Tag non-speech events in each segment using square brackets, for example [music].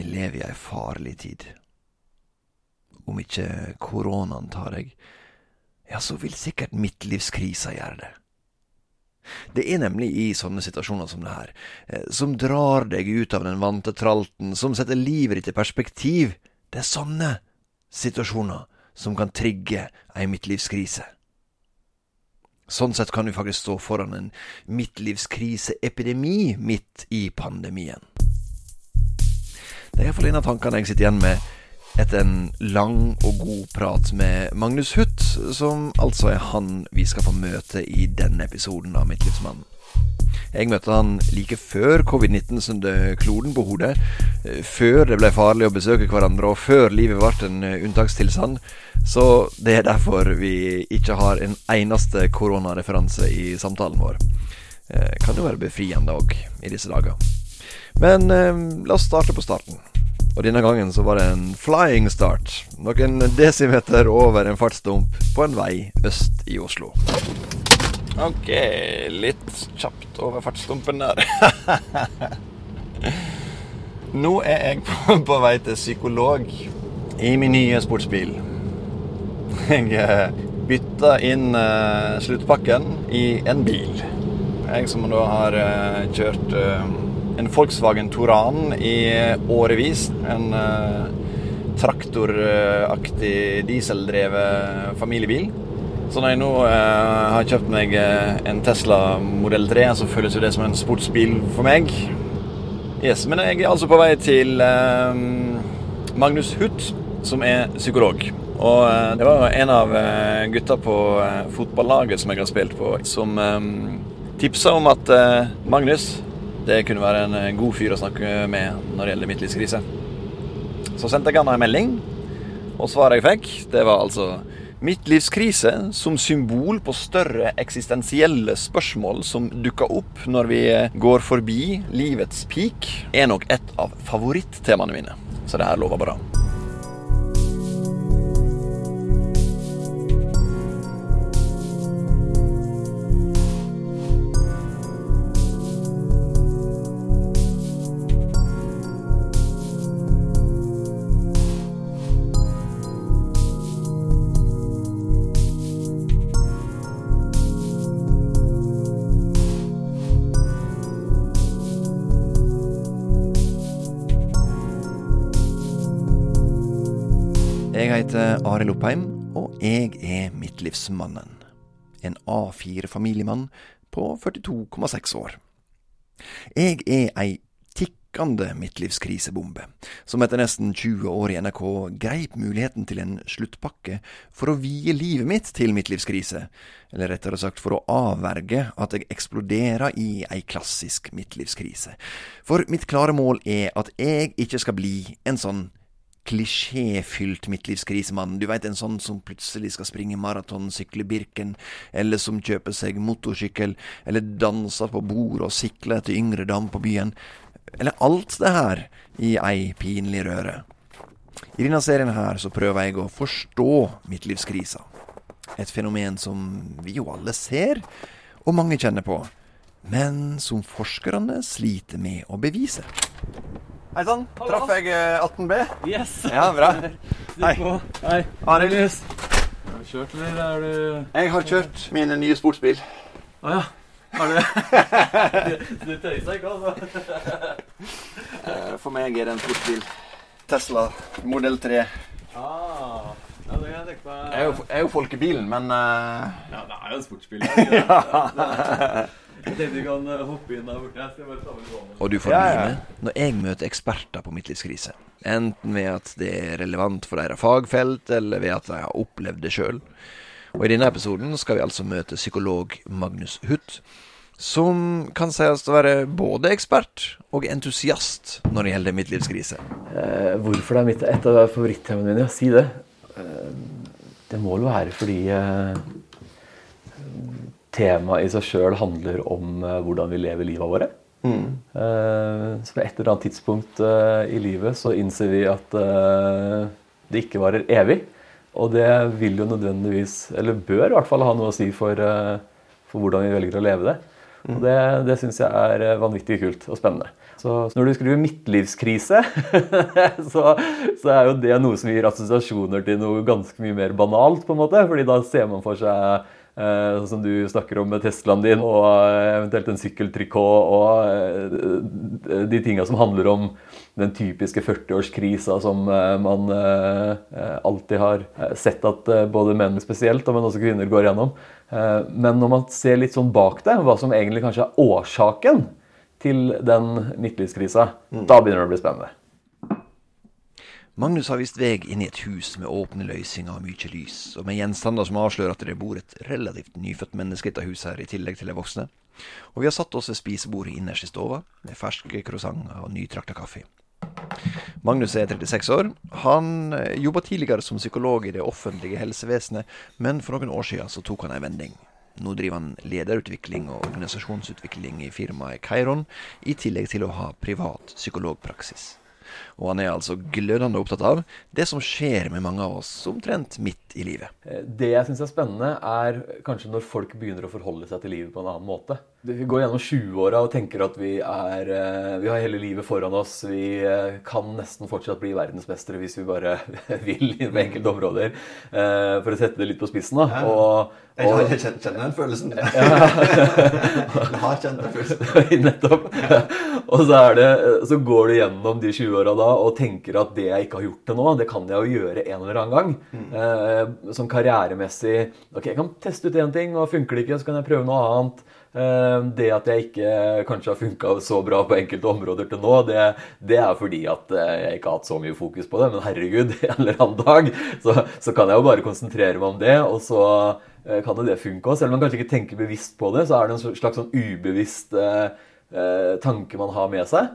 Vi lever i ei farlig tid. Om ikke koronaen tar deg, ja, så vil sikkert midtlivskrisa gjøre det. Det er nemlig i sånne situasjoner som det her, eh, som drar deg ut av den vante tralten, som setter livet ditt i perspektiv. Det er sånne situasjoner som kan trigge ei midtlivskrise. Sånn sett kan vi faktisk stå foran en midtlivskriseepidemi midt i pandemien. Det er iallfall en av tankene jeg sitter igjen med etter en lang og god prat med Magnus Huth, som altså er han vi skal få møte i denne episoden av Mitt livsmann. Jeg møtte han like før covid-19 snudde kloden på hodet. Før det ble farlig å besøke hverandre, og før livet ble en unntakstilstand. Så det er derfor vi ikke har en eneste koronareferanse i samtalen vår. Eh, kan jo være befriende òg i disse dager. Men eh, la oss starte på starten. Og denne gangen så var det en flying start. Noen desimeter over en fartsdump på en vei øst i Oslo. Ok, litt kjapt over fartsdumpen der. [laughs] Nå er jeg på, på, vei til psykolog i min nye sportsbil. Jeg eh, bytta inn uh, sluttpakken i en bil. Jeg som da har uh, kjørt en Volkswagen Toran i årevis. En traktoraktig dieseldrevet familiebil. Så når jeg nå eh, har kjøpt meg eh, en Tesla modell 3, så føles jo det som en sportsbil for meg. Yes, Men jeg er altså på vei til eh, Magnus Huth, som er psykolog. Og det var en av gutta på fotballaget som jeg har spilt på, som eh, tipsa om at Magnus det kunne være en god fyr å snakke med når det gjelder midtlivskrise. Så sendte jeg han en melding, og svaret jeg fikk, det var altså Midtlivskrise som symbol på større eksistensielle spørsmål som dukker opp når vi går forbi livets peak, er nok et av favorittemaene mine. Så det her lover bra. Heter og jeg er midtlivsmannen. En A4-familiemann på 42,6 år. Jeg er ei tikkende midtlivskrisebombe, som etter nesten 20 år i NRK greip muligheten til en sluttpakke for å vie livet mitt til midtlivskrise, eller rettere sagt for å avverge at jeg eksploderer i ei klassisk midtlivskrise. For mitt klare mål er at jeg ikke skal bli en sånn klisjéfylt midtlivskrisemann. Du veit, en sånn som plutselig skal springe maraton, sykle Birken, eller som kjøper seg motorsykkel, eller danser på bord og sikler etter yngre dam på byen. Eller alt det her i ei pinlig røre. I denne serien her så prøver jeg å forstå midtlivskrisa. Et fenomen som vi jo alle ser, og mange kjenner på, men som forskerne sliter med å bevise. Hei sann. Traff jeg 18B? Eh, yes. Ja, bra. [laughs] Hei. Hei. Arild. Har du kjørt, eller er du Jeg har kjørt min nye sportsbil. Å ah, ja. Har du det? [laughs] du tøyser ikke, altså? [laughs] Eh, for meg er det en sportsbil. Tesla modell 3. Ah, ja, det kan jeg tenke meg. Er jeg er jo folkebilen, men uh... Ja, det er jo en sportsbil. ja. Og du får bli med når jeg møter eksperter på midtlivskrise. Enten ved at det er relevant for deres fagfelt, eller ved at de har opplevd det sjøl. Og i denne episoden skal vi altså møte psykolog Magnus Huth, som kan sies å være både ekspert og entusiast når det gjelder midtlivskrise. Eh, hvorfor det er mitt, et av favorittemaene mine? Si det. Eh, det må vel være fordi eh, temaet i seg sjøl handler om uh, hvordan vi lever livet våre. Mm. Uh, så på et eller annet tidspunkt uh, i livet så innser vi at det ikke varer evig. Og det vil jo nødvendigvis, eller bør i hvert fall ha noe å si for, for hvordan vi velger å leve det. Og det, det syns jeg er eh, vanvittig kult og spennende. Så når du skriver 'midtlivskrise', [laughs] så, så, er jo det noe som gir assosiasjoner til noe ganske mye mer banalt. på en måte, fordi da ser man for seg Eh, sånn som du snakker om med Teslaen din, og eh, eventuelt en sykkeltrikot, og eh, de tinga som handler om den typiske 40-årskrisa som man alltid har sett at både menn spesielt, men også kvinner går gjennom. Men når man ser litt sånn bak det, hva som egentlig kanskje er årsaken til den midtlivskrisa, mm. da begynner det å bli spennende. Magnus har vist vei inn i et hus med åpne løsninger og mye lys, og med gjenstander som avslører at det bor et relativt nyfødt menneske i dette huset her, i tillegg til de voksne. Og vi har satt oss ved spisebordet innerst i stova, med ferske croissanter og nytrakta kaffe. Magnus er 36 år. Han eh, jobba tidligere som psykolog i det offentlige helsevesenet, men for noen år siden så tok han en vending. Nå driver han lederutvikling og organisasjonsutvikling i firmaet Keiron, i tillegg til å ha privat psykologpraksis. Og han er altså glødende opptatt av det som skjer med mange av oss omtrent midt i livet. Eh, det jeg syns er spennende, er kanskje når folk begynner å forholde seg til livet på en annen måte. Vi går gjennom 20-åra og tenker at vi, er, eh, vi har hele livet foran oss. Vi eh, kan nesten fortsatt bli verdensmestere hvis vi bare [laughs] vil på enkelte områder. For å sette det litt på spissen. da. Og, og, jeg kjenner den følelsen. [laughs] jeg har kjent den følelsen. [laughs] Nettopp. Og så, det, så, går du gjennom de 20-åra da og tenker at det jeg ikke har gjort til nå, det kan jeg jo gjøre en eller annen gang. Mm. Eh, sånn karrieremessig Ok, jeg kan teste ut én ting, og funker det ikke, så kan jeg prøve noe annet. Eh, det at jeg ikke kanskje har funka så bra på enkelte områder til nå, det, det, er fordi at eh, jeg ikke har hatt så mye fokus på det. Men herregud, [laughs] en eller annen dag så, så kan jeg jo bare konsentrere meg om det, og så kan kan det funke òg. Selv om man kanskje ikke tenker bevisst på det, så er det en slags sånn ubevisst eh, tanke man har med seg.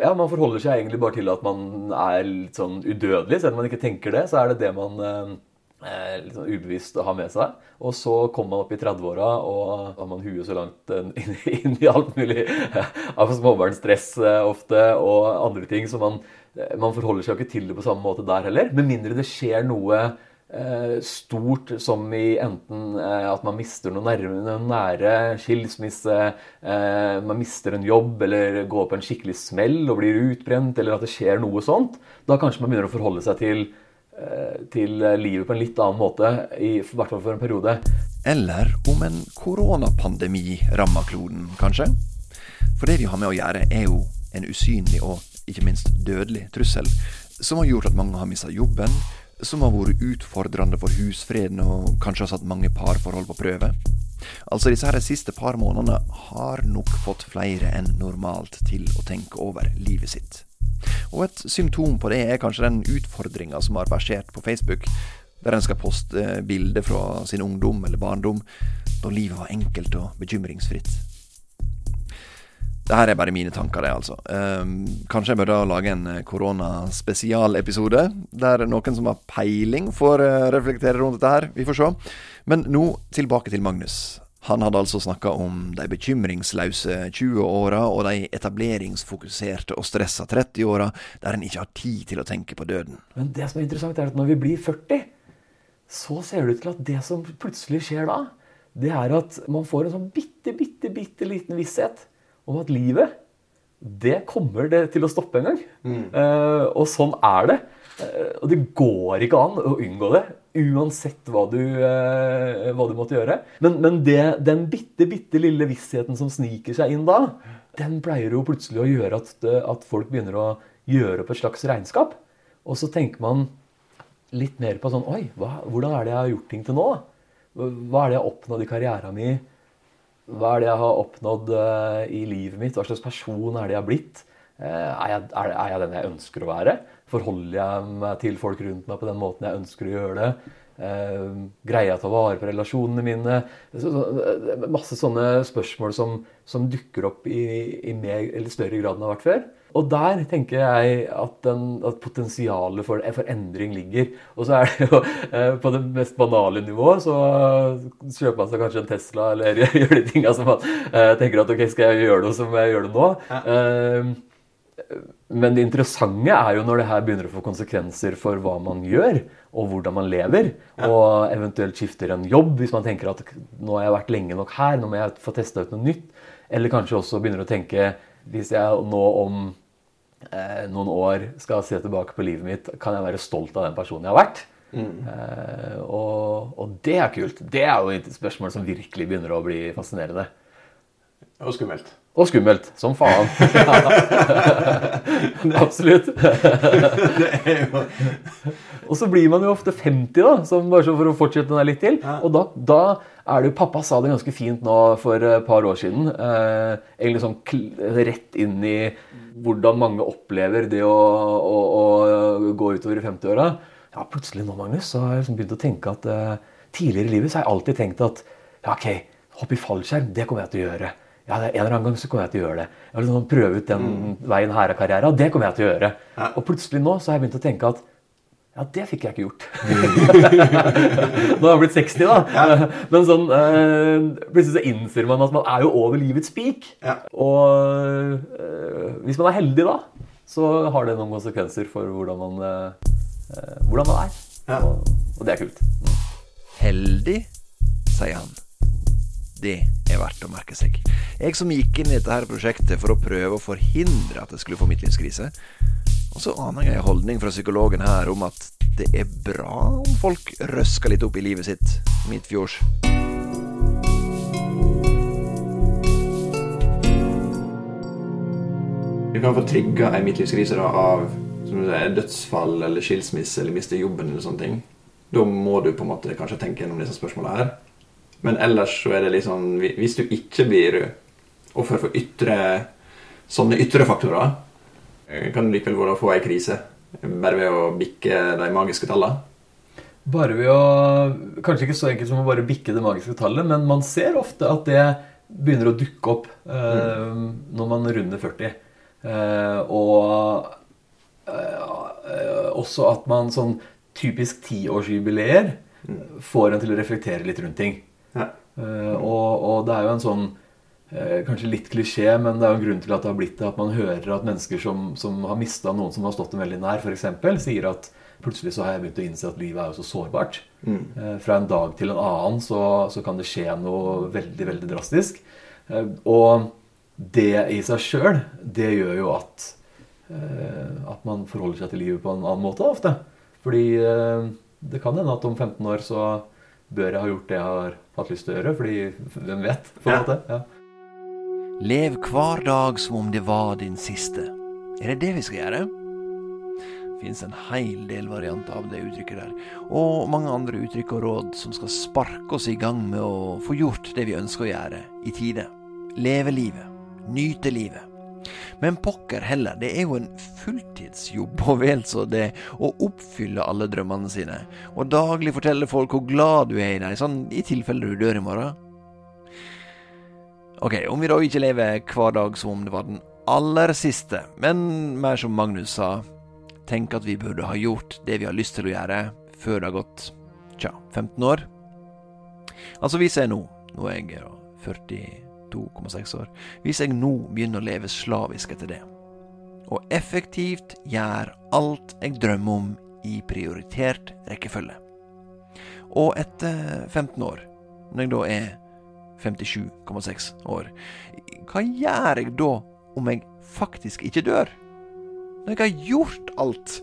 Ja, Man forholder seg egentlig bare til at man er litt sånn udødelig. Selv om man ikke tenker det, så er det det man eh, litt sånn ubevisst har med seg. Og så kommer man opp i 30-åra, og har man huet så langt [laughs] inn, inn, i alt mulig av småbarnsstress eh, ofte, og andre ting. Så man, eh, man, forholder seg jo ikke til det på samme måte der heller. Med mindre det skjer noe eh, stort som i enten eh, at man mister noe nære, noen nære skilsmisse, eh, man mister en jobb eller går på en skikkelig smell og blir utbrent, eller at det skjer noe sånt. Da kanskje man begynner å forholde seg til Eh, til livet på en litt annen måte, i hvert fall for en periode. Eller om en koronapandemi rammer kloden, kanskje? For det vi har med å gjøre, er jo en usynlig og ikke minst dødelig trussel, som har gjort at mange har mista jobben, som har vært utfordrende for husfreden og kanskje har satt mange parforhold på prøve. Altså disse her siste par månedene har nok fått flere enn normalt til å tenke over livet sitt. Og et symptom på det er kanskje den utfordringa som har versert på Facebook, der en skal poste bilder fra sin ungdom eller barndom, da livet var enkelt og bekymringsfritt. Dette er bare mine tanker, det, altså. Um, kanskje jeg burde lage en eh, koronaspesialepisode, der noen som har peiling, får uh, reflektere rundt dette her. Vi får se. Men nå tilbake til Magnus. Han hadde altså snakka om de bekymringsløse 20-åra og de etableringsfokuserte og stressa 30-åra, der en ikke har tid til å tenke på døden. Men det som er interessant, er at når vi blir 40, så ser det ut til at det som plutselig skjer da, det er at man får en sånn bitte, bitte, bitte liten visshet om at livet, det kommer det til å stoppe en gang. Mm. Uh, og sånn er det. Uh, og det går ikke an å unngå det uansett hva du, uh, hva du måtte gjøre. Men, men det, den bitte, bitte lille vissheten som sniker seg inn da, den pleier jo plutselig å gjøre at, at folk begynner å gjøre opp et slags regnskap. Og så tenker man litt mer på sånn Oi, hva, hvordan er det jeg har gjort ting til nå? Hva er det jeg har oppnådd i karrieren min? Hva er det jeg har oppnådd uh, i livet mitt? Hva slags person er det jeg har blitt? Uh, er, jeg, er, er, jeg, den jeg ønsker å være? Forholder jeg meg til folk rundt meg på den måten jeg ønsker å gjøre det? Eh, greier jeg å ta vare på relasjonene mine? Så, så, eh, masse sånne spørsmål som, som dukker opp i, i mer eller større grad enn det har vært før. Og der tenker jeg at, den, at potensialet for, for, endring ligger. Og så er det jo eh, på det mest banale nivået, så kjøper man seg kanskje en Tesla eller [laughs] gjør de tinga som man eh, tenker at ok, skal jeg gjøre noe som jeg gjør det nå? Ja. Eh, Men det interessante er jo når det her begynner å få konsekvenser for hva man gjør, og hvordan man lever, og eventuelt skifter en jobb hvis man tenker at nå har jeg vært lenge nok her, nå må jeg få testa ut noe nytt. Eller kanskje også begynner å tenke hvis jeg nå om eh, noen år skal se tilbake på livet mitt, kan jeg være stolt av den personen jeg har vært? Mm. Eh, og, og, det er kult. Det er jo et spørsmål som virkelig begynner å bli fascinerende. Og skummelt. Og skummelt. Som faen. [laughs] [laughs] Absolutt. [laughs] og så blir man jo ofte 50, da, bare for å fortsette den litt til. Og da, da, er det jo Pappa sa det ganske fint nå for et par år siden. Eh, egentlig sånn rett inn i hvordan mange opplever det å, å, å gå utover i 50-åra. Ja, plutselig nå, Magnus, så har jeg liksom begynt å tenke at uh, tidligere i livet så har jeg alltid tenkt at ja, ok, hoppe i fallskjerm, det kommer jeg til å gjøre ja, en eller annen gang så kommer jeg til å gjøre det. Jeg vil liksom prøve ut den mm. veien her av karrieren, og det kommer jeg til å gjøre. Ja. Og plutselig nå så har jeg begynt å tenke at ja, det fikk jeg ikke gjort. [laughs] nå har jeg blitt 60, da. Ja. Men sånn, øh, plutselig så innser man at man er jo over livets peak. Ja. Og øh, hvis man er heldig da, så har det noen konsekvenser for hvordan man, øh, hvordan man er. Og, og, det er kult. Mm. Heldig, sier han. Det er verdt å merke seg. Jeg som gikk inn i dette her prosjektet for å prøve å forhindre at jeg skulle få midtlivskrise. Og så aner jeg en holdning fra psykologen her om at det er bra om folk røsker litt opp i livet sitt midtfjords. Du kan få trigga ei midtlivskrise av sier, dødsfall eller skilsmisse eller miste jobben eller sånne ting. Da må du på en måte kanskje tenke gjennom disse spørsmåla her. Men ellers så er det liksom Hvis du ikke blir offer for ytre sånne ytre faktorer, kan du likevel være å få ei krise bare ved å bikke de magiske tallene. Bare ved å Kanskje ikke så enkelt som å bare bikke det magiske tallet, men man ser ofte at det begynner å dukke opp eh, mm. når man runder 40. Eh, og eh, også at man sånn typisk tiårsjubileer mm. får en til å reflektere litt rundt ting. Ja. Uh, og, og, det er jo en sånn Kanskje litt klisjé, men det er jo en grunn til at det har blitt det at man hører at mennesker som, som har mista noen som har stått dem veldig nær, f.eks., sier at plutselig så har jeg begynt å innse at livet er jo så sårbart. Mm. Uh, fra en dag til en annen så, så, kan det skje noe veldig, veldig drastisk. og det i seg sjøl, det gjør jo at at man forholder seg til livet på en annen måte ofte. Fordi det kan hende at om 15 år så bør jeg ha gjort det jeg har hatt lyst til å gjøre, fordi hvem vet? på en måte. Ja. Lev hver dag som om det var din siste. Er det det vi skal gjøre? Det finnes en hel del varianter av det uttrykket der, og mange andre uttrykk og råd som skal sparke oss i gang med å få gjort det vi ønsker å gjøre, i tide. Leve livet. Nyte livet. Men pokker heller, det er jo en fulltidsjobb og vel så det å oppfylle alle drømmene sine, og daglig fortelle folk hvor glad du er i dem, sånn i tilfelle du dør i morgen. Ok, om vi da ikke lever hver dag som om det var den aller siste, men mer som Magnus sa, tenk at vi burde ha gjort det vi har lyst til å gjøre, før det har gått tja, 15 år. Altså, hvis jeg nå, nå er jeg 42,6 år, hvis jeg nå begynner å leve slavisk etter det, og effektivt gjør alt jeg drømmer om i prioritert rekkefølge. Og etter 15 år, når jeg da er 57,6 år, hva gjør jeg da om jeg faktisk ikke dør? Når jeg har gjort alt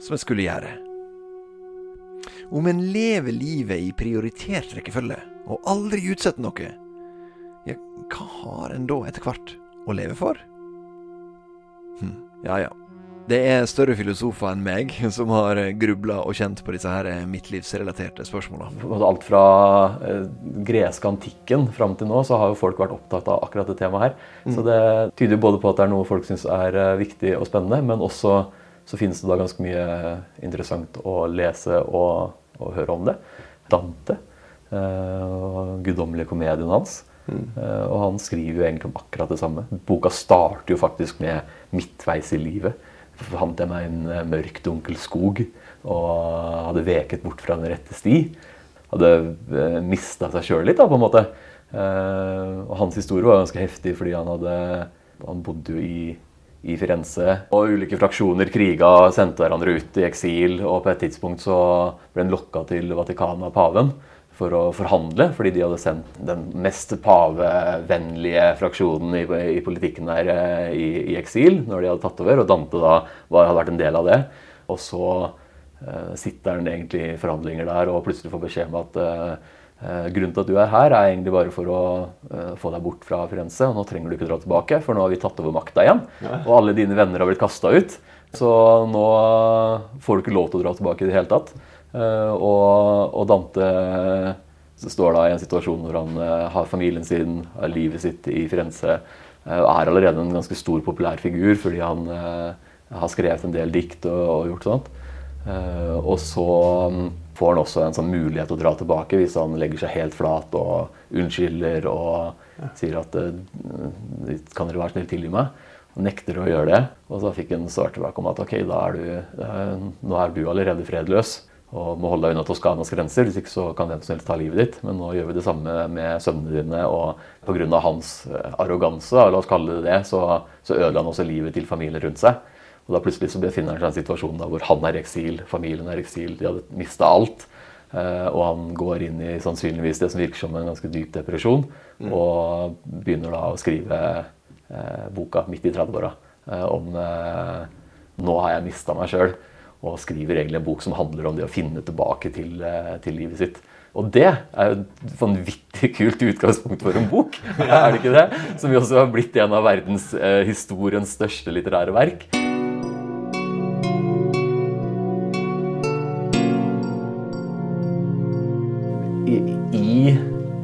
som jeg skulle gjøre? Om en lever livet i prioritert rekkefølge og aldri utsetter noe, ja, hva har en da etter hvert å leve for? Hm, ja ja. Det er større filosofer enn meg som har grubla og kjent på disse her midtlivsrelaterte spørsmåla. Alt fra eh, greske antikken fram til nå så har jo folk vært opptatt av akkurat det temaet her. Mm. Så det tyder både på at det er noe folk syns er eh, viktig og spennende, men også så finnes det da ganske mye interessant å lese og, og høre om det. Dante eh, og guddommelige komedien hans. Mm. Og han skriver jo egentlig om akkurat det samme. Boka starter jo faktisk med 'midtveis i livet'. Fant jeg meg en eh, mørk, dunkel skog og hadde veket bort fra den rette sti. Hadde eh, mista seg sjøl litt, da, på en måte. Og hans historie var ganske heftig fordi han hadde Han bodde jo i, i Firenze. Og ulike fraksjoner kriga, sendte hverandre ut i eksil. Og på et tidspunkt så ble han lokka til Vatikanet av paven for å forhandle, fordi de hadde sendt den mest pavevennlige fraksjonen i, i politikken der eh, i, i, eksil når de hadde tatt over. Og Dante da var, hadde vært en del av det. Og så uh, sitter han egentlig i forhandlinger der og plutselig får beskjed om at uh, Uh, grunnen til at du er her, er egentlig bare for å uh, få deg bort fra Firenze. og Nå trenger du ikke dra tilbake, for nå har vi tatt over makta igjen. Ja. Og alle dine venner har blitt kasta ut. Så nå får du ikke lov til å dra tilbake i det hele tatt. Uh, og, og, Dante står da i en situasjon hvor han har familien sin, har livet sitt i Firenze. og er allerede en ganske stor populær figur fordi han har skrevet en del dikt og, og gjort sånt. og så um, får han også en sånn mulighet å dra tilbake hvis han legger seg helt flat og unnskylder og sier at eh, kan dere være snill tilgi meg? Og nekter å gjøre det. Og så fikk han svar tilbake om at ok, da er du, eh, nå er du allerede fredløs og må holde deg unna Toskanas grenser. Hvis ikke så kan hvem som helst ta livet ditt. Men nå gjør vi det samme med sønnene dine. Og pga. hans eh, arroganse, la oss kalle det det, så, så ødela han også livet til familien rundt seg. Og da plutselig så befinner han seg i en situasjon hvor han er i eksil, familien er i eksil, de hadde mista alt. Uh, og han går inn i sannsynligvis det som virker som en ganske dyp depresjon. Mm. Og begynner da å skrive eh, boka midt i 30-åra om om Nå har jeg mista meg sjøl. Og skriver egentlig en bok som handler om det å finne tilbake til, til livet sitt. Og det er jo et vanvittig [laughs] kult utgangspunkt for en bok. [laughs] er det ikke det? Som jo også har blitt en av verdenshistoriens største litterære verk. i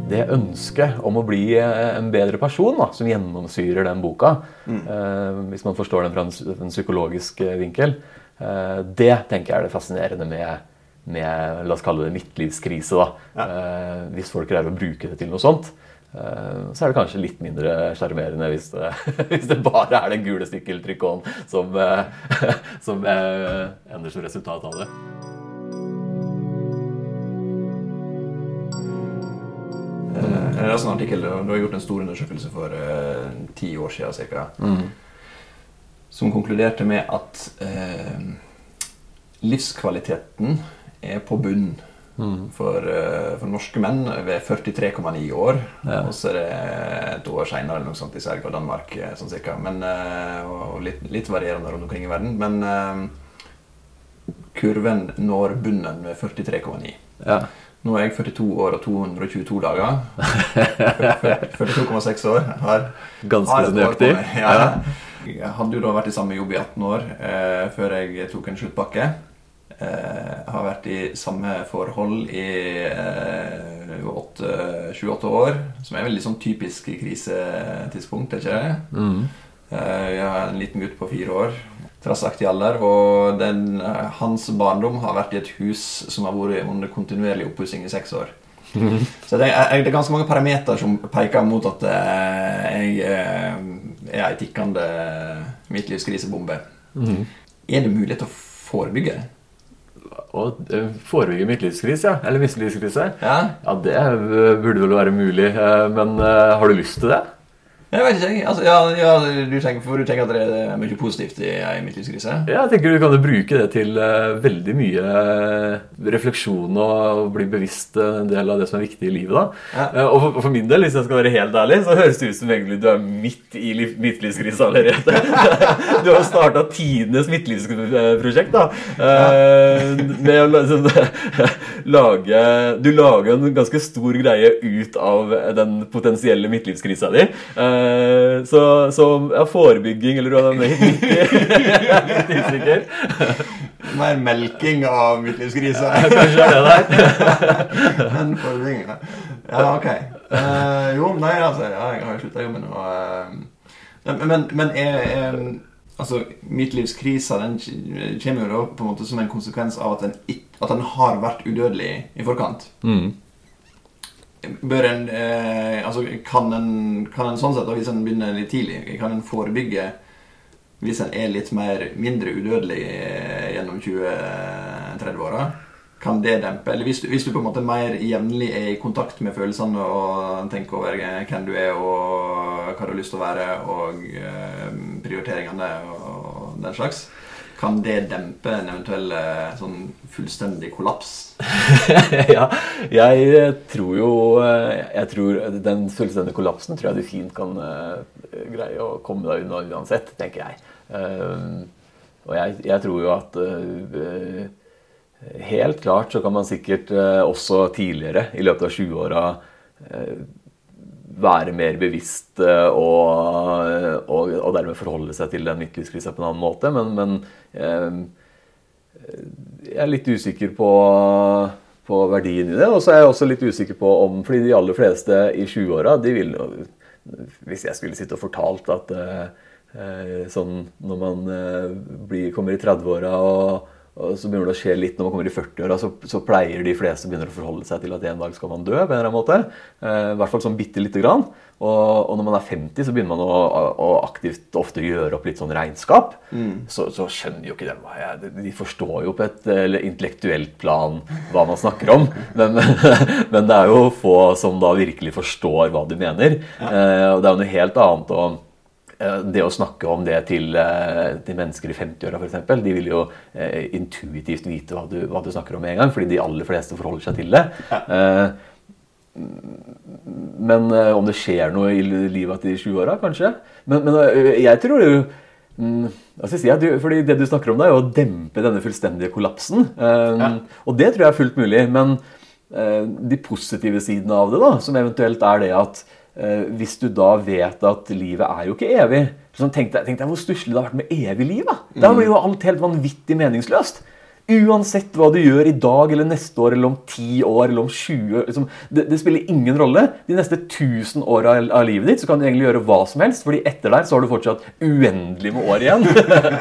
det ønsket om å bli eh, en bedre person da, som gjennomsyrer den boka, mm. eh, hvis man forstår den fra en, en psykologisk eh, vinkel, eh, det tenker jeg er det fascinerende med, med la oss kalle det midtlivskrise. da. Ja. Eh, hvis folk greier å bruke det til noe sånt, eh, så er det kanskje litt mindre sjarmerende hvis, [laughs] hvis, det bare er den gule sykkeltrikåen som, [laughs] som ender som resultat av det. Jeg har en artikkel, Du har gjort en stor undersøkelse for uh, ti år siden ca. Mm. Som konkluderte med at eh, livskvaliteten er på bunn mm. for, uh, for, norske menn ved 43,9 år. Ja. Og så er det et år seinere eller noe sånt i Sverige og Danmark. sånn cirka. Men, og litt, litt, varierende rundt omkring i verden. Men kurven når bunnen med 43,9. Ja. Nå er jeg 42 år og 222 dager. [laughs] 42,6 år. Har, Ganske så nøyaktig. Ja. Jeg hadde jo da vært i samme jobb i 18 år eh, før jeg tok en sluttpakke. Eh, har vært i samme forhold i eh, 28 år, som er veldig sånn typisk krisetidspunkt, er ikke det? Mm. Eh, jeg har en liten gutt på fire år trassaktig alder. Og den, eh, hans barndom har vært i et hus som har vært under kontinuerlig oppussing i seks år. Mm. Så det er, det er, ganske mange parametere som peker mot at eh, jeg er ei tikkende midtlivskrisebombe. Mm. Er det mulighet til å forebygge det? Å forebygge midtlivskrise, ja. Eller mislivskrise? Ja. ja, det burde vel være mulig. Men har du lyst til det? Jeg vet ikke, altså, ja, ja, du, tenker, for du tenker at det er mye positivt i ei midtlivskrise? Ja, jeg tenker du kan bruke det til uh, veldig mye uh, refleksjon og bli bevisst uh, en del av det som er viktig i livet. da. Ja. og for, for, min del, hvis jeg skal være helt ærlig, så høres det ut som egentlig du er midt i midtlivskrisa allerede. [laughs] du har starta tidenes midtlivsprosjekt da. med å liksom, [laughs] lage Du lager en ganske stor greie ut av den potensielle midtlivskrisa di. Uh, Eh, så, så ja, forebygging eller hva det er litt usikker. Mer melking av midtlivskrisa. Kanskje det er det der. Men forebygging, ja. ok. Uh, jo, nei, altså, ja, jeg har jo slutta jobben og uh, Men, men er, er altså, midtlivskrisa den kommer jo da på en måte som en konsekvens av at den, at den har vært udødelig i forkant. Mm bør en, eh, altså kan en, kan en sånn sett, hvis en begynner litt tidlig, kan en forebygge hvis en er litt mer, mindre udødelig eh, gjennom 20-30-åra? Kan det dempe? Eller hvis du, hvis du, på en måte mer jevnlig er i kontakt med følelsene og tenker over hvem du er og hva du har lyst til å være, og eh, prioriteringene og den slags. Kan det dempe en eventuell sånn fullstendig kollaps? [laughs] ja, jeg tror jo Jeg tror Den fullstendige kollapsen tror jeg du fint kan greie å komme deg unna uansett, tenker jeg. Og jeg, jeg, tror jo at Helt klart så kan man sikkert også tidligere, i løpet av 20-åra, være mer bevisst og, og, og, dermed forholde seg til den midtlivskrisa på en annen måte. Men, men jeg er litt usikker på, på, verdien i det. Og så er jeg også litt usikker på om Fordi de aller fleste i 20-åra, de vil Hvis jeg skulle sitte og fortalt at eh, sånn når man eh, blir, kommer i 30-åra og, og, så begynner det å skje litt når man kommer i 40-åra, så, så, pleier de fleste begynner å forholde seg til at en dag skal man dø. på en eller annen måte. Eh, I hvert fall sånn bitte lite grann. Og, og, når man er 50, så begynner man å, å, aktivt ofte gjøre opp litt sånn regnskap. Mm. Så, så, skjønner jo ikke dem hva jeg De forstår jo på et intellektuelt plan hva man snakker om. Men, [laughs] men, det er jo få som da virkelig forstår hva du mener. Eh, og det er jo noe helt annet å eh, det å snakke om det til, eh, til mennesker i 50-åra f.eks. De vil jo eh, intuitivt vite hva du, hva du, snakker om med en gang, fordi de aller fleste forholder seg til det. Ja. Eh, men uh, om det skjer noe i livet til de 20-åra, kanskje. Men, men jeg tror jo mm, jeg du, fordi Det du snakker om, da, er å dempe denne fullstendige kollapsen. Um, ja. Og det tror jeg er fullt mulig. Men de positive sidene av det, da, som eventuelt er det at hvis du da vet at livet er jo ikke evig sånn, Tenk deg, tenk deg hvor stusslig det har vært med evig liv. Da, da mm. blir jo alt helt vanvittig meningsløst. Uansett hva du gjør i dag eller neste år eller om 10 år eller om 20 liksom, det, det, spiller ingen rolle. De neste 1000 åra av livet ditt så kan du egentlig gjøre hva som helst, fordi etter der så har du fortsatt uendelig med år igjen.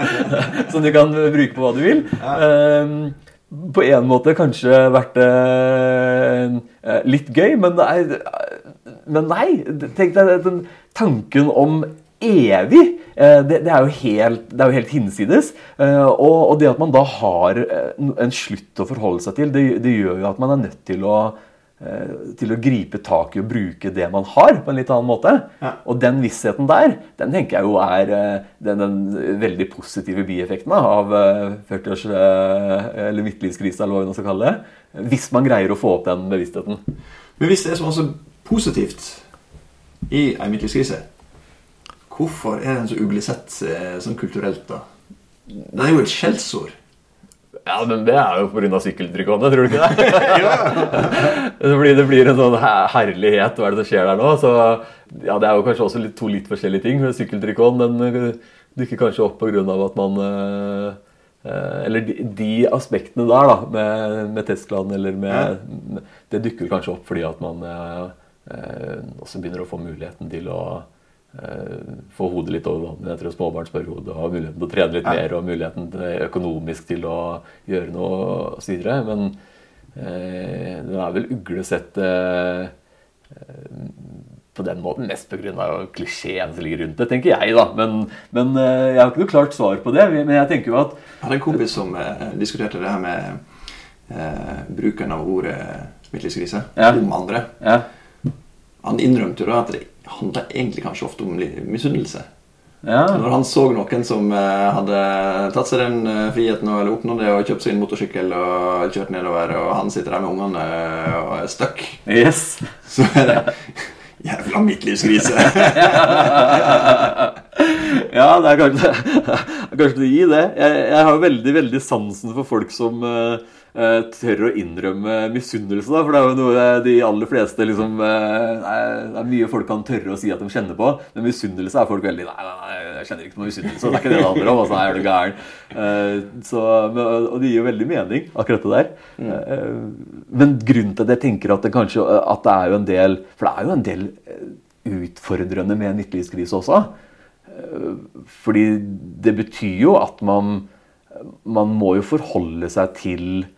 [laughs] som du kan bruke på hva du vil. Um, på en måte kanskje vært uh, litt gøy, men, nei, men nei. Tenk deg den tanken om evig. Eh, det, det, er helt, det, er jo helt, hinsides. Eh, og, og, det at man da har eh, en slutt å forholde seg til, det, det gjør jo at man er nødt til å, til å gripe tak i og bruke det man har, på en litt annen måte. Ja. Og den vissheten der, den tenker jeg jo er den, den veldig positive bieffekten av 40-års- eller midtlivskrise, eller hva vi nå skal kalle det. Hvis man greier å få opp den bevisstheten. Men hvis det er så positivt i en midtlivskrise Hvorfor er den så uglesett eh, sånn kulturelt, da? Det er jo et skjellsord. Ja, men det er jo pga. sykkeltrikonet, tror du ikke det? [laughs] Fordi [laughs] det blir en sånn herlighet. Hva er det som skjer der nå? Så ja, Det er jo kanskje også litt, to litt forskjellige ting. Sykkeltrikoten den eh, dukker kanskje opp pga. at man eh, Eller de, de, aspektene der, da, med, med Teslaen eller med, ja. Det dukker kanskje opp fordi at man også begynner å få muligheten til å Eh, få hodet litt over vannet etter Og Ha muligheten til å trene litt mer og muligheten til, økonomisk til å gjøre noe osv. Men eh, den er vel uglesett eh, på den måten mest pga. klisjeen som ligger rundt det, tenker jeg. da. Men, men eh, jeg har ikke noe klart svar på det. Men jeg tenker jo at Jeg hadde en kompis som eh, diskuterte det her med eh, bruken av ordet midtlivskrise ja. om andre. Ja. Han innrømte jo da at det handla egentlig kanskje ofte om misunnelse. Ja. Når han så noen som uh, hadde tatt seg den uh, friheten og, eller oppnådd det og kjøpt seg en motorsykkel og kjørt nedover, og han sitter der med ungene uh, og er stuck, yes. [laughs] så er det Jævla midtlivskrise! [laughs] ja, det er kanskje, [laughs] kanskje det gir det. Jeg, jeg har veldig, veldig sansen for folk som uh, tør å innrømme misunnelse. Da, for det er jo noe de aller fleste liksom, uh, Det er mye folk kan tørre å si at de kjenner på. Men misunnelse er folk veldig Nei, nei, jeg kjenner ikke på misunnelse. Det er ikke det det handler om. Altså, er du gæren? Så, og det gir jo veldig mening, akkurat det der. Mm. men grunnen til at jeg tenker at det kanskje at det er jo en del For det er jo en del utfordrende med en midtlivskrise også. Fordi det betyr jo at man man må jo forholde seg til eh,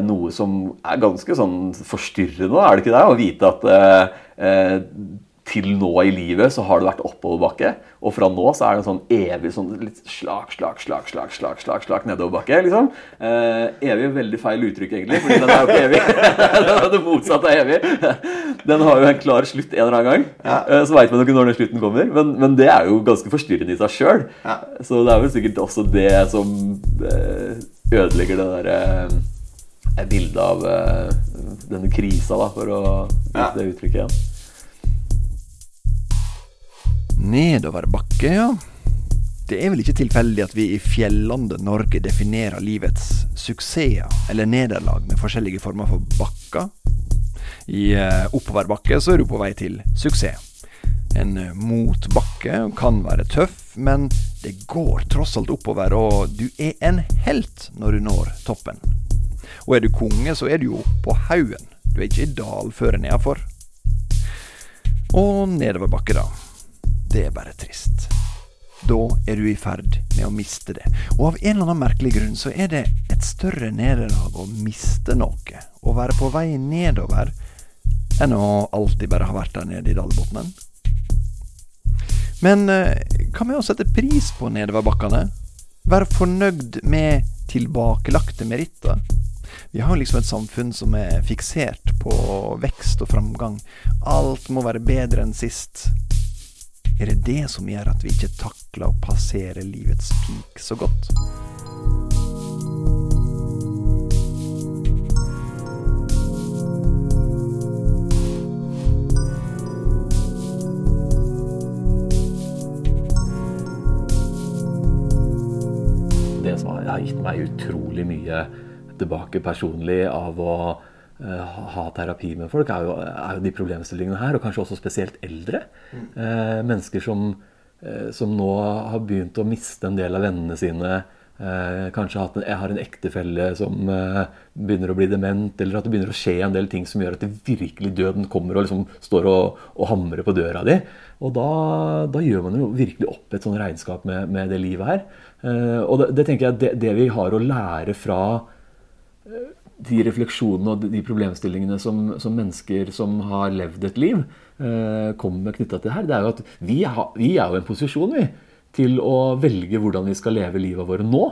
noe som er ganske sånn forstyrrende, er det ikke det? Å vite at eh, eh til nå i livet så har det vært oppoverbakke. Og fra nå så er det en sånn evig sånn litt slak, slak, slak, slak, slak, slak, slak nedoverbakke. liksom. Eh, evig veldig feil uttrykk, egentlig, fordi den er jo ikke evig. [laughs] det motsatte er evig. Den har jo en klar slutt en eller annen gang. Ja. Eh, så veit man jo ikke når den slutten kommer, men, men, det er jo ganske forstyrrende i seg sjøl. Ja. Så det er vel sikkert også det som eh, ødelegger det derre eh, bildet av uh, denne krisa, da, for å bruke det uttrykket igjen. Nedoverbakke, ja. Det er vel ikke tilfeldig at vi i fjellandet Norge definerer livets suksesser eller nederlag med forskjellige former for bakker. I eh, oppoverbakke så er du på vei til suksess. En eh, motbakke kan være tøff, men det går tross alt oppover, og du er en helt når du når toppen. Og er du konge, så er du jo på haugen. Du er ikke i dalføre nedafor. Og nedoverbakke, da det er bare trist. Da er du i ferd med å miste det. Og av en eller annen merkelig grunn så er det et større nederlag å miste noe, å være på vei nedover, enn å alltid bare ha vært der nede i dalbunnen. Men eh, hva med å sette pris på nedoverbakkene? Være fornøyd med tilbakelagte meritter? Vi har liksom et samfunn som er fiksert på vekst og framgang. Alt må være bedre enn sist. Er det det som gjør at vi ikke takler å passere livets peak så godt? Det som har gitt meg utrolig mye tilbake personlig av å Eh, ha terapi med folk, er jo, er jo, de problemstillingene her. Og kanskje også spesielt eldre. Mm. Eh, mennesker som, eh, som, nå har begynt å miste en del av vennene sine. Eh, kanskje en, jeg har en ektefelle som eh, begynner å bli dement, eller at det begynner å skje en del ting som gjør at det virkelig døden kommer og liksom står og, og hamrer på døra di. Og da, da, gjør man jo virkelig opp et sånn regnskap med, med det livet her. Eh, og det, det, tenker jeg det, det vi har å lære fra de refleksjonene og de problemstillingene som, som, mennesker som har levd et liv, eh, kommer med knytta til her, det er jo at vi, ha, vi er jo i en posisjon vi, til å velge hvordan vi skal leve livet vårt nå.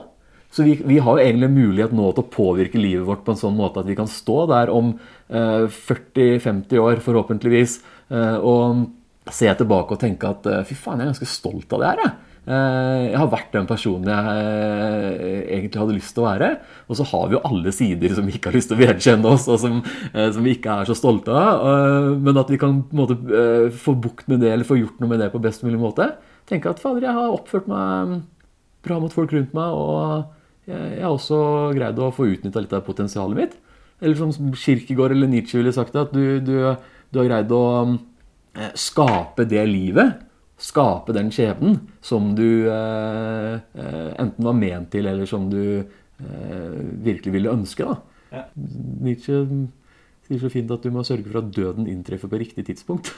Så vi, vi, har jo egentlig mulighet nå til å påvirke livet vårt på en sånn måte at vi kan stå der om eh, 40-50 år, forhåpentligvis, eh, og se tilbake og tenke at eh, fy faen, jeg er ganske stolt av det her. jeg. Eh, jeg har vært den personen jeg eh, egentlig hadde lyst til å være. Og så har vi jo alle sider som vi ikke har lyst til å vedkjenne oss, og som, eh, som vi ikke er så stolte av. Men at vi kan på en måte få bukt med det, eller få gjort noe med det på best mulig måte. Tenke at fader, jeg har oppført meg bra mot folk rundt meg, og jeg har også greid å få utnytta litt av potensialet mitt. Eller som Kirkegård eller Nietzsche ville sagt, at du, du, du har greid å skape det livet skape den skjebnen som du eh, eh, enten var ment til, eller som du eh, virkelig ville ønske. da. Ja. Nietzsche sier så fint at du må sørge for at døden inntreffer på riktig tidspunkt.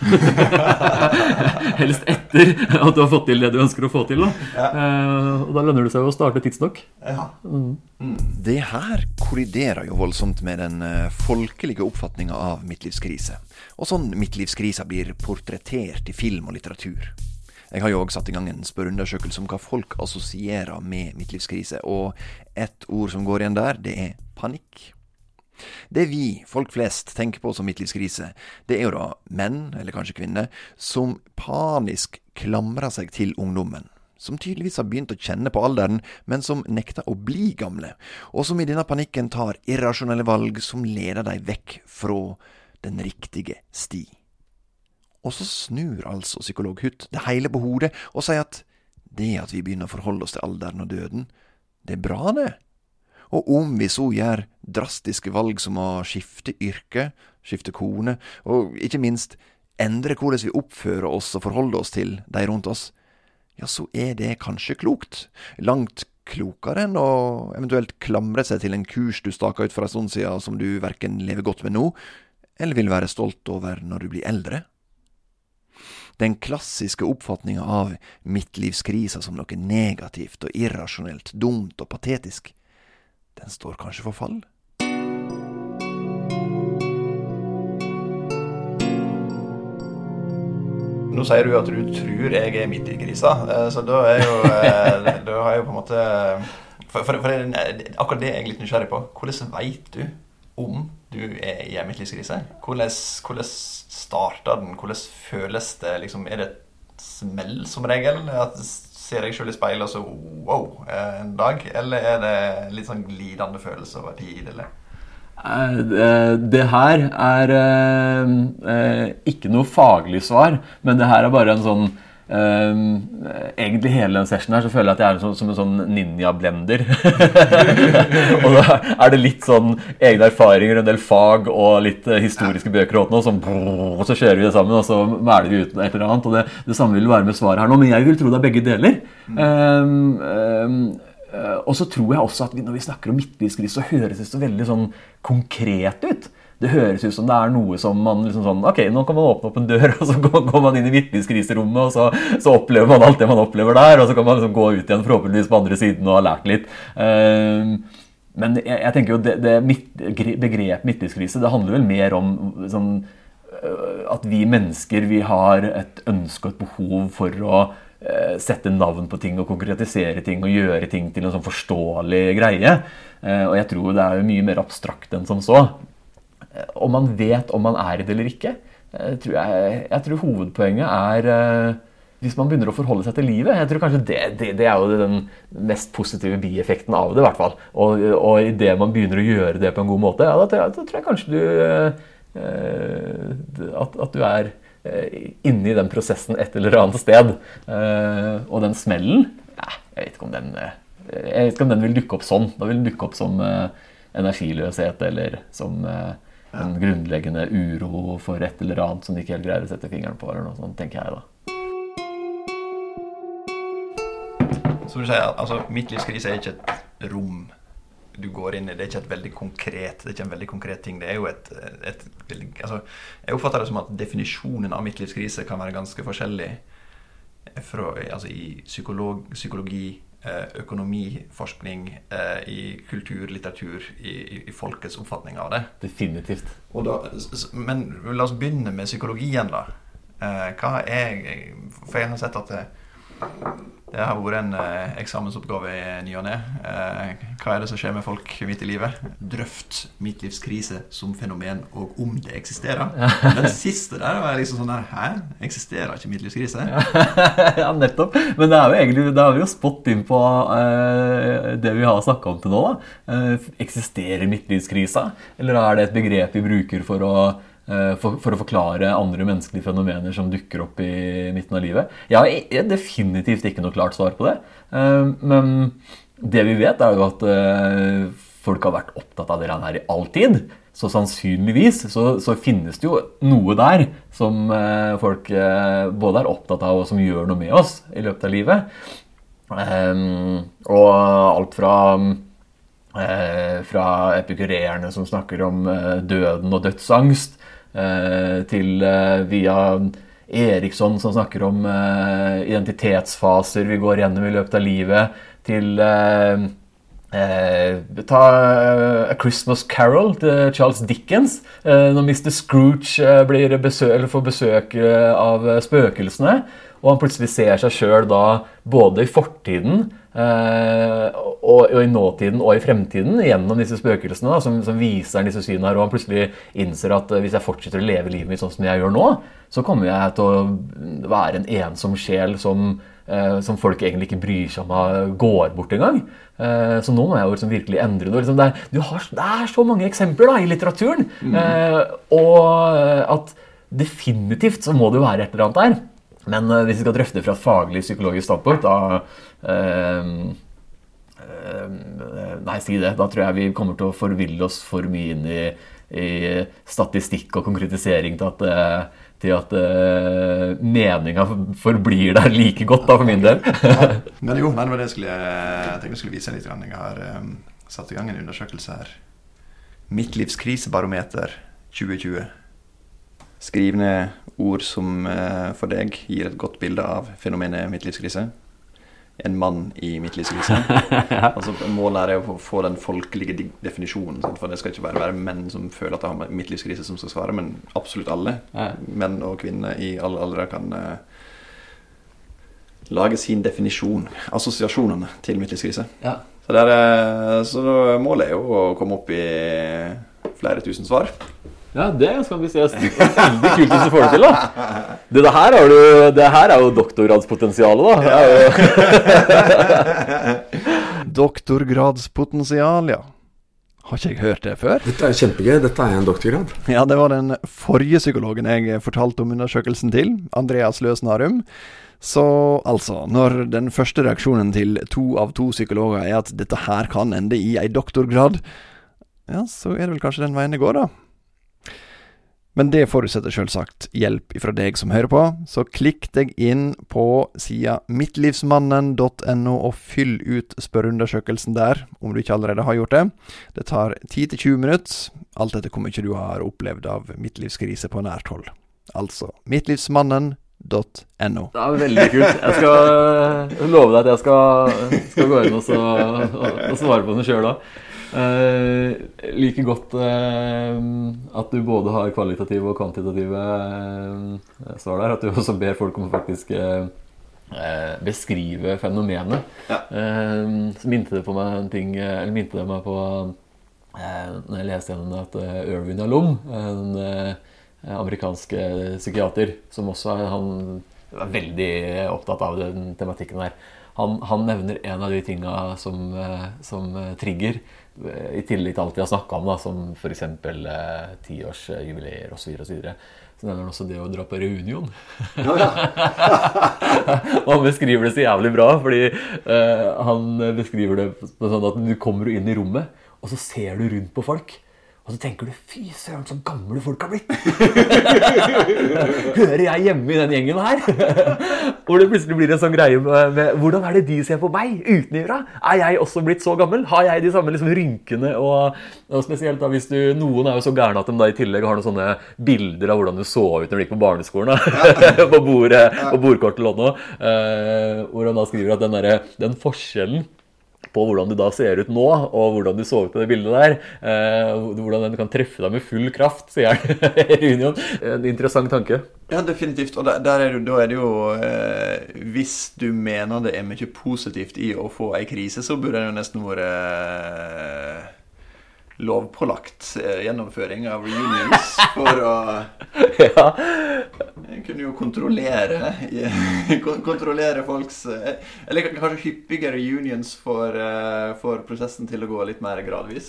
[laughs] Helst etter at du har fått til det du ønsker å få til. Da. Ja. Eh, og da lønner det seg å starte tidsnok. Ja. Mm. mm. Det her kolliderer jo voldsomt med den uh, folkelige oppfatninga av midtlivskrise. Og sånn midtlivskrisa blir portrettert i film og litteratur. Jeg har jo òg satt i gang en spørreundersøkelse om hva folk assosierer med midtlivskrise, og ett ord som går igjen der, det er panikk. Det vi, folk flest, tenker på som midtlivskrise, det er jo da menn, eller kanskje kvinner, som panisk klamrer seg til ungdommen. Som tydeligvis har begynt å kjenne på alderen, men som nekter å bli gamle. Og som i denne panikken tar irrasjonelle valg som leder dem vekk fra den riktige sti. Og så snur altså psykolog Hutt det hele på hodet og sier at det at vi begynner å forholde oss til alderen og døden, det er bra, det. Og om vi så gjør drastiske valg som å skifte yrke, skifte kone, og ikke minst endre hvordan vi oppfører oss og forholder oss til de rundt oss, ja, så er det kanskje klokt. Langt klokere enn å eventuelt klamre seg til en kurs du staka ut for en stund siden som du verken lever godt med nå, eller vil være stolt over når du blir eldre. Den klassiske oppfatninga av midtlivskrisa som noe negativt og irrasjonelt, dumt og patetisk, den står kanskje for fall? nå sier du at du tror jeg er midt i krisa, eh, så da er jo eh, [laughs] Da har jeg jo på en måte For, for, for akkurat det er jeg litt nysgjerrig på. Hvordan veit du om du er i en midtlivskrise? Hvordan, hvordan starter den? Hvordan føles det? Liksom, er det et smell som regel? At ser deg sjøl i speilet og så wow, en dag? Eller er det litt sånn glidende følelse over tid, eller? Eh, det her er eh, ikke noe faglig svar, men det her er bare en sånn Um, egentlig hele den sessionen her så føler jeg at jeg er som, som en sånn ninja-blender. [laughs] og da er det litt sånn egne erfaringer, en del fag og litt uh, historiske bøker og, sånn, og så kjører vi det sammen og så mæler vi ut et eller annet. Og det, det samme vil være med svaret her nå, men jeg vil tro det er begge deler. Um, um, og så tror jeg også at vi, når vi snakker om midtlivskrise, så høres det så veldig sånn konkret ut. Det høres ut som det er noe som man liksom sånn Ok, nå kan man åpne opp en dør, [laughs] og så går man inn i vitneskriserommet, og så, så, opplever man alt det man opplever der, og så kan man liksom gå ut igjen forhåpentligvis på andre siden og ha lært litt. Uh, men jeg, jeg, tenker jo det, det midt, begrepet midtlivskrise det handler vel mer om sånn, at vi mennesker vi har et ønske og et behov for å Eh, sette navn på ting og konkretisere ting og gjøre ting til en sånn forståelig greie. Eh, og jeg tror det er mye mer abstrakt enn som så. Eh, om man vet om man er i det eller ikke, tror jeg, jeg tror hovedpoenget er hvis man begynner å forholde seg til livet. Jeg tror kanskje Det, det, det er jo den mest positive bieffekten av det. I hvert fall. Og, og idet man begynner å gjøre det på en god måte, ja, da, da tror jeg kanskje du at, at du er Eh, inni den prosessen et eller annet sted. Eh, og den smellen Jeg vet den eh, jeg vet ikke om den vil dukke opp sånn. Da vil den dukke opp som energiløshet eller som en grunnleggende uro for et eller annet som de ikke helt greier å sette fingeren på. eller noe sånt, tenker jeg da. Som du sier, altså, Midtlivskrise er ikke et rom du går inn i. Det er ikke et veldig konkret det er ikke en veldig konkret ting. Det er jo et, et, altså, Jeg oppfatter det som at definisjonen av midtlivskrise kan være ganske forskjellig fra, altså, i psykolog, psykologi, økonomiforskning, eh, i kultur, litteratur, i, i, folkets oppfatning av det. Definitivt. Da, men la oss begynne med psykologien, da. Eh, hva er For jeg har sett at det, det har vært en eh, eksamensoppgave i ny og ne. Eh, hva er det som skjer med folk midt i livet? Drøft midtlivskrise som fenomen, og om det eksisterer. [laughs] Den siste der var liksom sånn der Hæ? Eksisterer ikke midtlivskrise? [laughs] ja, nettopp. Men det er jo egentlig, da har vi jo spott inn på eh, det vi har snakka om til nå. da. Eh, eksisterer midtlivskrisa? Eller er det et begrep vi bruker for å for, for, å forklare andre menneskelige fenomener som dukker opp i midten av livet? Jeg har definitivt ikke noe klart svar på det. Eh, men det vi vet, er jo at eh, folk har vært opptatt av det her i all tid. Så sannsynligvis så, så, finnes det jo noe der som folk både er opptatt av, og som gjør noe med oss i løpet av livet. og alt fra fra epikurerende som snakker om døden og dødsangst, Eh, til eh, via Eriksson som snakker om eh, identitetsfaser vi går gjennom i løpet av livet, til Eh, ta uh, A Christmas Carol til Charles Dickens. Eh, når Mr. Scrooge eh, besøk, får besøk av spøkelsene, og han plutselig ser seg sjøl både i fortiden Uh, og, og, i nåtiden og i fremtiden gjennom disse spøkelsene da, som, som, viser disse synene og han plutselig innser at hvis jeg fortsetter å leve livet mitt sånn som jeg gjør nå, så kommer jeg til å være en ensom sjel som, som folk egentlig ikke bryr seg om går bort engang. Uh, så nå må jeg jo liksom virkelig endre det. Liksom det, er, har, det, er, så mange eksempler da, i litteraturen. Mm. og at definitivt så må det jo være et eller annet der. Men hvis vi skal drøfte fra et faglig psykologisk standpunkt, da nei, si det. Da tror jeg vi kommer til å forville oss for mye inn i, i statistikk og konkretisering til at, eh, til at uh, meninga forblir der like godt, da, for min del. ja, men jo, men det var det jeg skulle, tenkte jeg skulle vise litt. Jeg har um, satt i gang en undersøkelse her. Midtlivskrisebarometer 2020. Skriv ned ord som uh, for deg gir et godt bilde av fenomenet midtlivskrise en mann i midtlivskrise. [laughs] ja. altså, målet er å få den folkelige definisjonen. Sant? For det skal ikke bare være menn som føler at de har midtlivskrise som skal svare, men absolutt alle. Ja. Menn og kvinner i alle aldre kan, uh, lage sin definisjon, assosiasjonene til midtlivskrise. Ja. Så, der, er- så målet er jo å komme opp i flere tusen svar. Ja, det skal vi se. Veldig kult hvis du får det til, da. Det, det, her, er jo, det her er jo doktorgradspotensialet, da. Det er [laughs] Doktorgradspotensial, ja. Har ikke jeg hørt det før? Dette er kjempegøy. Dette er en doktorgrad. Ja, det var den forrige psykologen jeg fortalte om undersøkelsen til, Andreas Løsnarum. Så altså, når den første reaksjonen til to av to psykologer er at dette her kan ende i ei doktorgrad, ja, så er det vel kanskje den veien det går, da. Men det forutsetter selvsagt hjelp fra deg som hører på, så klikk deg inn på sida mittlivsmannen.no og fyll ut spørreundersøkelsen der, om du ikke allerede har gjort det. Det tar 10-20 minutter, alt etter hvor mye du har opplevd av midtlivskrise på nært hold. Altså mittlivsmannen.no. det er veldig kult. Jeg skal love deg at jeg skal, skal gå inn og, så, og, og svare på den sjøl òg. Uh, like godt uh, at du både har kvalitative og kvantitative uh, svar der. At du også ber folk om å faktisk beskrive fenomenet. Ja. Så minte det på meg en ting Eller minte det meg på Når jeg leste gjennom det, at uh, Irvin Alum, en amerikansk psykiater, som også er han er veldig opptatt av den tematikken der. Han, han nevner en av de tinga som, som trigger, i tillegg til alt vi har snakka om, da, som f.eks. Eh, tiårsjubileer osv. Så, videre, så nevner han også det å dra på reunion. [laughs] og han beskriver det så jævlig bra, fordi eh, han beskriver det sånn at du kommer inn i rommet, og så ser du rundt på folk. Og så tenker du 'fy søren, så gamle folk har blitt'. [laughs] Hører jeg hjemme i den gjengen her? [laughs] Hvor det plutselig blir en sånn greie med, med hvordan er det de ser på meg utenfra? Er jeg også blitt så gammel? Har jeg de samme liksom, rynkene? Og, og spesielt da hvis du Noen er jo så gærne at de da i tillegg har noen sånne bilder av hvordan du så ut når du gikk på barneskolen. Da. [laughs] på, bordet, på bordkortet lå nå. Uh, hvor han da skriver at den, der, den forskjellen på hvordan du da ser ut nå, og hvordan du så ut på det bildet der. Eh, hvordan den kan treffe deg med full kraft, sier [laughs] Union. En interessant tanke. Ja, definitivt. Og der, der er det, da er det jo eh, Hvis du mener det er mye positivt i å få ei krise, så burde det jo nesten vært eh, lovpålagt eh, gjennomføring av reunions for å [laughs] ja. Kunne jo kontrollere [laughs] Kontrollere folks eh, Eller kanskje hyppigere reunions for, eh, for prosessen til å gå litt mer gradvis.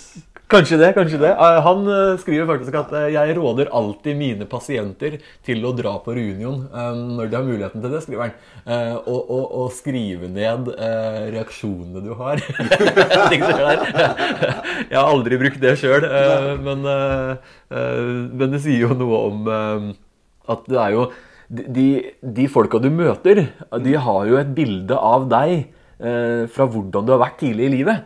Kanskje det. kanskje det. Han skriver faktisk at jeg råder alltid mine pasienter til å dra på reunion når de har muligheten til det, skriver han. Og, og, og skrive ned reaksjonene du har. [laughs] Jeg har aldri brukt det sjøl, men, eh, eh, men det sier jo noe om eh, at det er jo De, de folka du møter, de har jo et bilde av deg eh, fra hvordan du har vært tidlig i livet.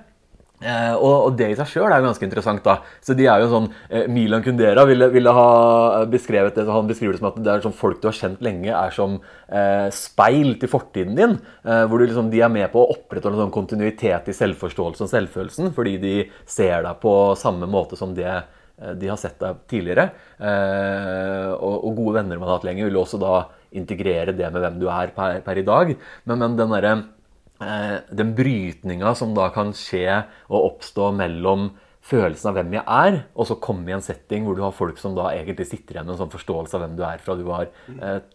Eh, og, og det i seg sjøl er jo ganske interessant. da Så de er jo sånn eh, Milan Kundera ville, ville ha beskrevet det Han beskriver det som at det er sånn folk du har kjent lenge, er som eh, speil til fortiden din. Eh, hvor du liksom, de er med på å opprettholde sånn kontinuitet i selvforståelse og selvfølelsen. Fordi de ser deg på samme måte som det eh, de har sett deg tidligere. Eh, og, og gode venner man har hatt lenge, vil også da integrere det med hvem du er per, per i dag. Men, men den eh, den brytninga som da kan skje og oppstå mellom følelsen av hvem jeg er, og så komme i en setting hvor du har folk som da egentlig sitter igjen med en sånn forståelse av hvem du er fra du var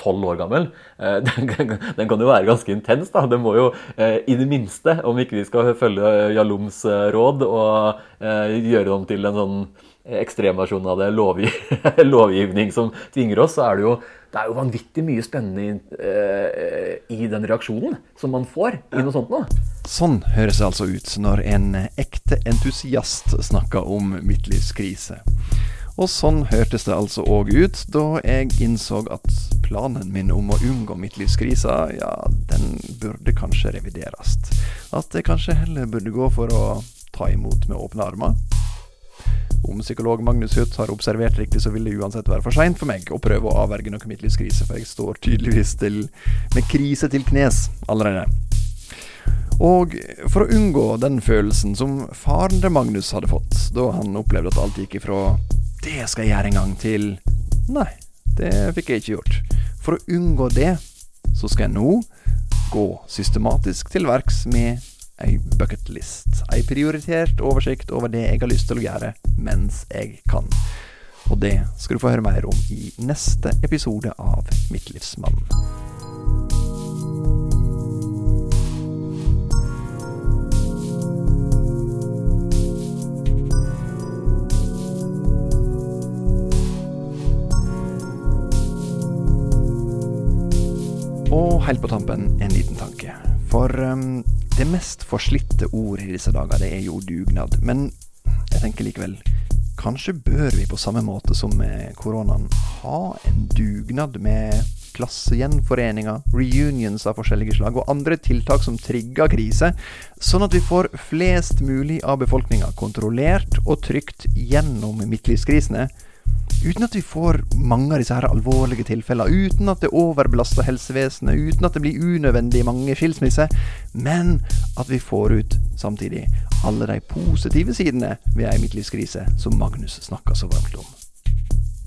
tolv år gammel, eh, [laughs] den, kan- den kan jo være ganske intens. da. Det må jo eh, i det minste, om ikke vi skal følge Jaloms eh, råd og eh, gjøre det om til en sånn ekstremversjon av det lovgiv [laughs] lovgivning som tvinger oss, så er det jo, det er jo vanvittig mye spennende i, uh, i den reaksjonen som man får i noe sånt noe. Sånn høres det altså ut når en ekte entusiast snakker om midtlivskrise. Og sånn hørtes det altså òg ut da jeg innså at planen min om å unngå midtlivskrisa, ja, den burde kanskje revideres. At jeg kanskje heller burde gå for å ta imot med åpne armer. Om psykolog Magnus Huth har observert riktig, så vil det uansett være for seint for meg å prøve å avverge noe midtlivskrise, for jeg står tydeligvis til med krise til knes allerede. Og for å unngå den følelsen som faren til Magnus hadde fått da han opplevde at alt gikk ifra 'det skal jeg gjøre en gang' til 'nei, det fikk jeg ikke gjort'. For å unngå det, så skal jeg nå gå systematisk til verks med ei bucketlist. Ei prioritert oversikt over det jeg har lyst til å gjøre mens jeg kan. Og det skal du få høre mer om i neste episode av Midtlivsmannen. Og helt på tampen en liten tanke. For um, det mest forslitte ordet i disse dager, det er jo dugnad. Men jeg tenker likevel Kanskje bør vi på samme måte som med koronaen ha en dugnad med klassegjenforeninger, reunions av forskjellige slag og andre tiltak som trigger krise, sånn at vi får flest mulig av befolkninga kontrollert og trygt gjennom midtlivskrisene Uten at vi får mange av disse her alvorlige tilfellene, uten at det overbelaster helsevesenet, uten at det blir unødvendig mange skilsmisser, men at vi får ut samtidig alle de positive sidene ved ei midtlivskrise som Magnus snakka så varmt om.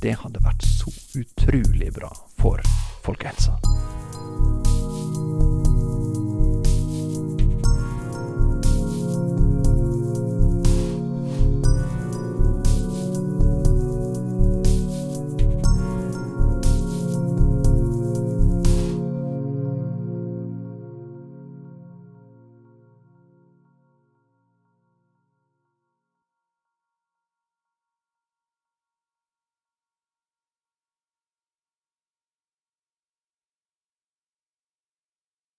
Det hadde vært så utrolig bra for folkehelsa.